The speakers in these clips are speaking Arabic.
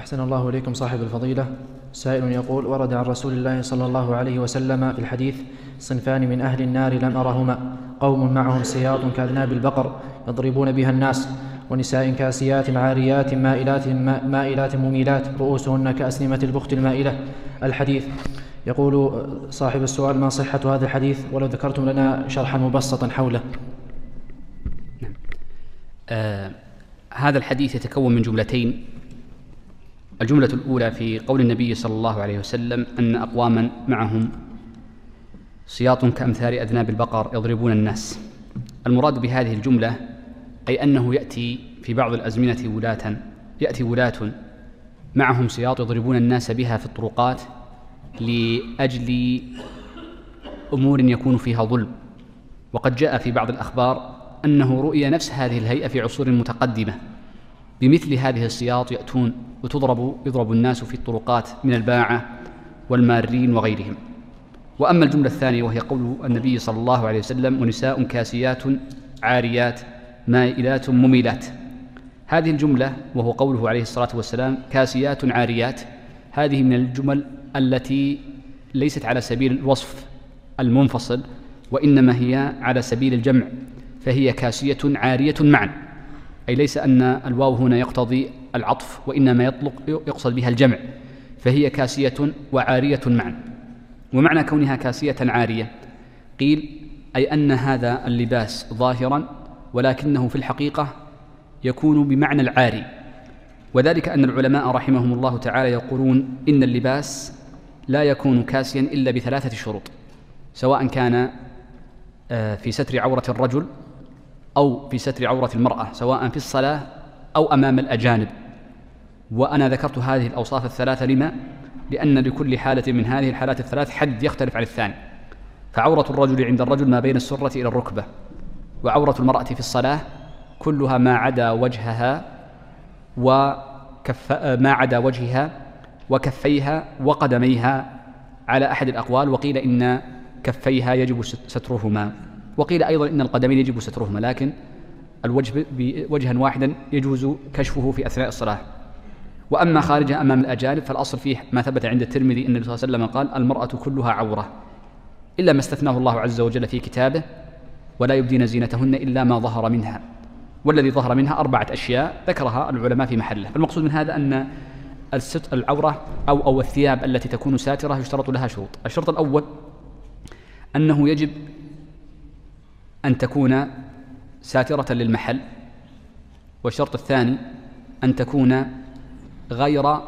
أحسن الله إليكم صاحب الفضيلة. سائل يقول ورد عن رسول الله صلى الله عليه وسلم في الحديث صنفان من أهل النار لم أرهما. قوم معهم سياط كأذناب البقر يضربون بها الناس ونساء كاسيات عاريات مائلات مائلات مميلات رؤوسهن كأسنمة البخت المائلة. الحديث. يقول صاحب السؤال ما صحة هذا الحديث؟ ولو ذكرتم لنا شرحا مبسطا حوله. نعم. آه هذا الحديث يتكون من جملتين. الجملة الأولى في قول النبي صلى الله عليه وسلم أن أقواما معهم سياط كأمثال أذناب البقر يضربون الناس. المراد بهذه الجملة أي أنه يأتي في بعض الأزمنة ولاة يأتي ولاة معهم سياط يضربون الناس بها في الطرقات لأجل أمور يكون فيها ظلم. وقد جاء في بعض الأخبار أنه رؤي نفس هذه الهيئة في عصور متقدمة. بمثل هذه السياط يأتون وتضرب يضرب الناس في الطرقات من الباعة والمارين وغيرهم. وأما الجملة الثانية وهي قول النبي صلى الله عليه وسلم ونساء كاسيات عاريات مائلات مميلات. هذه الجملة وهو قوله عليه الصلاة والسلام كاسيات عاريات. هذه من الجمل التي ليست على سبيل الوصف المنفصل وإنما هي على سبيل الجمع فهي كاسية عارية معا. أي ليس أن الواو هنا يقتضي العطف وإنما يطلق يقصد بها الجمع فهي كاسية وعارية معا. ومعنى كونها كاسية عارية قيل أي أن هذا اللباس ظاهرا ولكنه في الحقيقة يكون بمعنى العاري. وذلك أن العلماء رحمهم الله تعالى يقولون إن اللباس لا يكون كاسيا إلا بثلاثة شروط سواء كان آه، في ستر عورة الرجل أو في ستر عورة المرأة سواء في الصلاة أو أمام الأجانب. وأنا ذكرت هذه الأوصاف الثلاثة لما؟ لأن لكل حالة من هذه الحالات الثلاث حد يختلف عن الثاني. فعورة الرجل عند الرجل ما بين السرة إلى الركبة وعورة المرأة في الصلاة كلها ما عدا وجهها وكف ما عدا وجهها وكفيها وقدميها على أحد الأقوال وقيل إن كفيها يجب سترهما. وقيل أيضا إن القدمين يجب سترهما لكن الوجه بوجها واحدا يجوز كشفه في أثناء الصلاة. وأما خارجها أمام الأجانب فالأصل فيه ما ثبت عند الترمذي أن النبي صلى الله عليه وسلم قال المرأة كلها عورة إلا ما استثناه الله عز وجل في كتابه ولا يبدين زينتهن إلا ما ظهر منها. والذي ظهر منها أربعة أشياء ذكرها العلماء في محله. فالمقصود من هذا أن الست العورة أو أو الثياب التي تكون ساترة يشترط لها شروط. الشرط الأول أنه يجب أن تكون ساترة للمحل والشرط الثاني أن تكون غير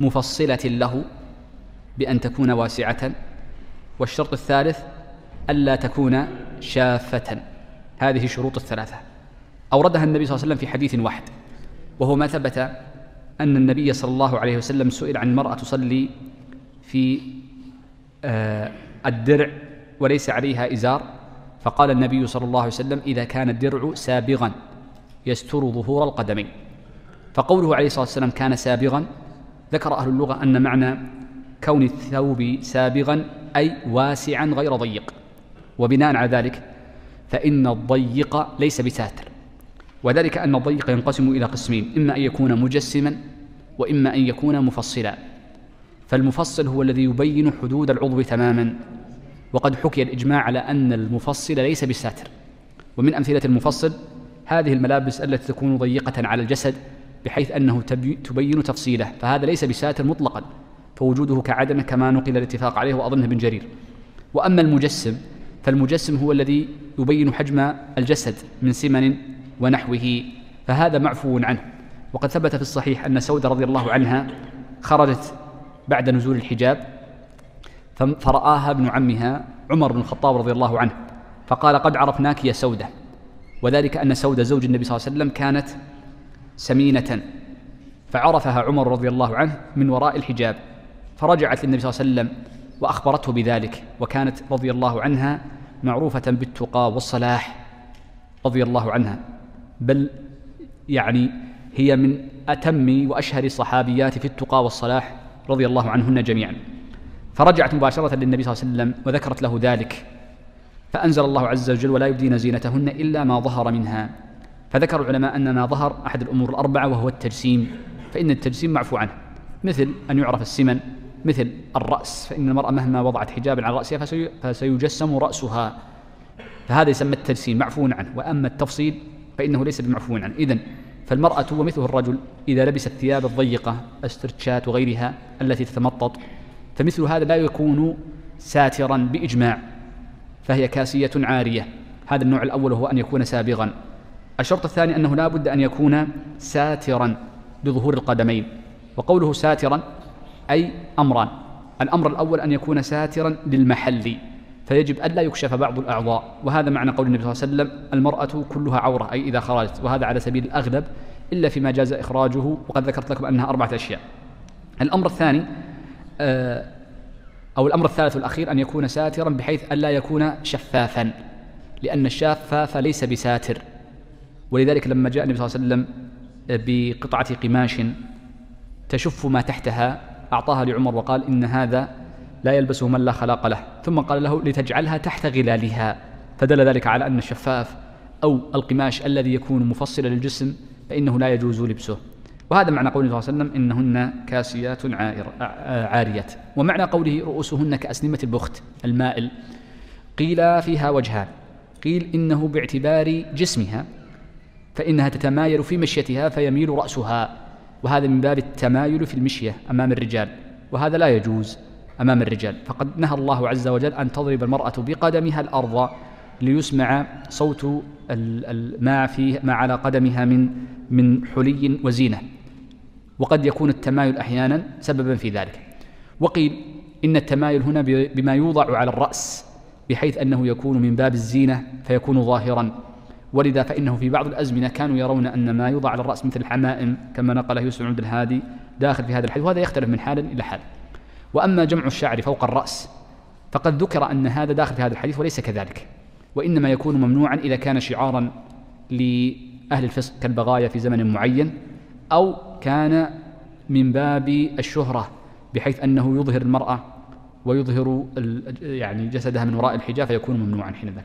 مفصلة له بأن تكون واسعة والشرط الثالث ألا تكون شافة. هذه الشروط الثلاثة. أوردها النبي صلى الله عليه وسلم في حديث واحد وهو ما ثبت أن النبي صلى الله عليه وسلم سئل عن امرأة تصلي في آه الدرع وليس عليها إزار. فقال النبي صلى الله عليه وسلم إذا كان الدرع سابغا يستر ظهور القدمين. فقوله عليه الصلاة والسلام كان سابغا ذكر أهل اللغة أن معنى كون الثوب سابغا أي واسعا غير ضيق. وبناء على ذلك فإن الضيق ليس بساتر. وذلك أن الضيق ينقسم إلى قسمين إما أن يكون مجسما وإما أن يكون مفصلا. فالمفصل هو الذي يبين حدود العضو تماما. وقد حكي الإجماع على أن المفصل ليس بساتر ومن أمثلة المفصل هذه الملابس التي تكون ضيقة على الجسد بحيث أنه تبين تفصيله فهذا ليس بساتر مطلقا فوجوده كعدمه كما نقل الاتفاق عليه وأظنه ابن جرير. وأما المجسم فالمجسم هو الذي يبين حجم الجسد من سمن ونحوه فهذا معفو عنه. وقد ثبت في الصحيح أن سودة رضي الله عنها خرجت بعد نزول الحجاب فرآها ابن عمها عمر بن الخطاب رضي الله عنه فقال قد عرفناك يا سودة. وذلك أن سودة زوج النبي صلى الله عليه وسلم كانت سمينة فعرفها عمر رضي الله عنه من وراء الحجاب فرجعت للنبي صلى الله عليه وسلم وأخبرته بذلك وكانت رضي الله عنها معروفة بالتقى والصلاح رضي الله عنها. بل يعني هي من أتم وأشهر الصحابيات في التقى والصلاح رضي الله عنهن جميعا. فرجعت مباشرة للنبي صلى الله عليه وسلم وذكرت له ذلك. فأنزل الله عز وجل ولا يبدين زينتهن إلا ما ظهر منها. فذكر العلماء أن ما ظهر أحد الأمور الأربعة وهو التجسيم. فإن التجسيم معفو عنه. مثل أن يعرف السمن مثل الرأس. فإن المرأة مهما وضعت حجابا على رأسها فسيجسم رأسها. فهذا يسمى التجسيم معفو عنه. وأما التفصيل فإنه ليس بمعفو عنه. إذن فالمرأة ومثله الرجل إذا لبس الثياب الضيقة استرتشات وغيرها التي تتمطط فمثل هذا لا يكون ساترا بإجماع فهي كاسية عارية. هذا النوع الأول هو أن يكون سابغا. الشرط الثاني أنه لا بد أن يكون ساترا لظهور القدمين وقوله ساترا أي أمران. الأمر الأول أن يكون ساترا للمحل فيجب ألا يكشف بعض الأعضاء. وهذا معنى قول النبي صلى الله عليه وسلم المرأة كلها عورة أي إذا خرجت. وهذا على سبيل الأغلب إلا فيما جاز إخراجه وقد ذكرت لكم أنها أربعة أشياء. الأمر الثاني أو الأمر الثالث والأخير أن يكون ساترا بحيث ألا يكون شفافا لأن الشفاف ليس بساتر. ولذلك لما جاء النبي صلى الله عليه وسلم بقطعة قماش تشف ما تحتها أعطاها لعمر وقال إن هذا لا يلبسه من لا خلاق له. ثم قال له لتجعلها تحت غلالها. فدل ذلك على أن الشفاف أو القماش الذي يكون مفصلا للجسم فإنه لا يجوز لبسه. وهذا معنى قوله صلى الله عليه وسلم إنهن كاسيات عاريات ومعنى قوله رؤوسهن كأسنمة البخت المائل. قيل فيها وجهان. قيل إنه باعتبار جسمها فإنها تتمايل في مشيتها فيميل رأسها. وهذا من باب التمايل في المشية أمام الرجال. وهذا لا يجوز أمام الرجال. فقد نهى الله عز وجل أن تضرب المرأة بقدمها الأرض ليسمع صوت ما فيه ما على قدمها من من حلي وزينة. وقد يكون التمايل أحيانا سببا في ذلك. وقيل إن التمايل هنا بما يوضع على الرأس بحيث أنه يكون من باب الزينة فيكون ظاهرا. ولذا فإنه في بعض الأزمنة كانوا يرون أن ما يوضع على الرأس مثل الحمائم كما نقله يوسف عبد الهادي داخل في هذا الحديث وهذا يختلف من حال إلى حال. وأما جمع الشعر فوق الرأس فقد ذكر أن هذا داخل في هذا الحديث وليس كذلك. وإنما يكون ممنوعا إذا كان شعارا لأهل الفسق كالبغايا في زمن معين أو كان من باب الشهرة بحيث أنه يظهر المرأة ويظهر يعني جسدها من وراء الحجاب فيكون ممنوعا حين ذاك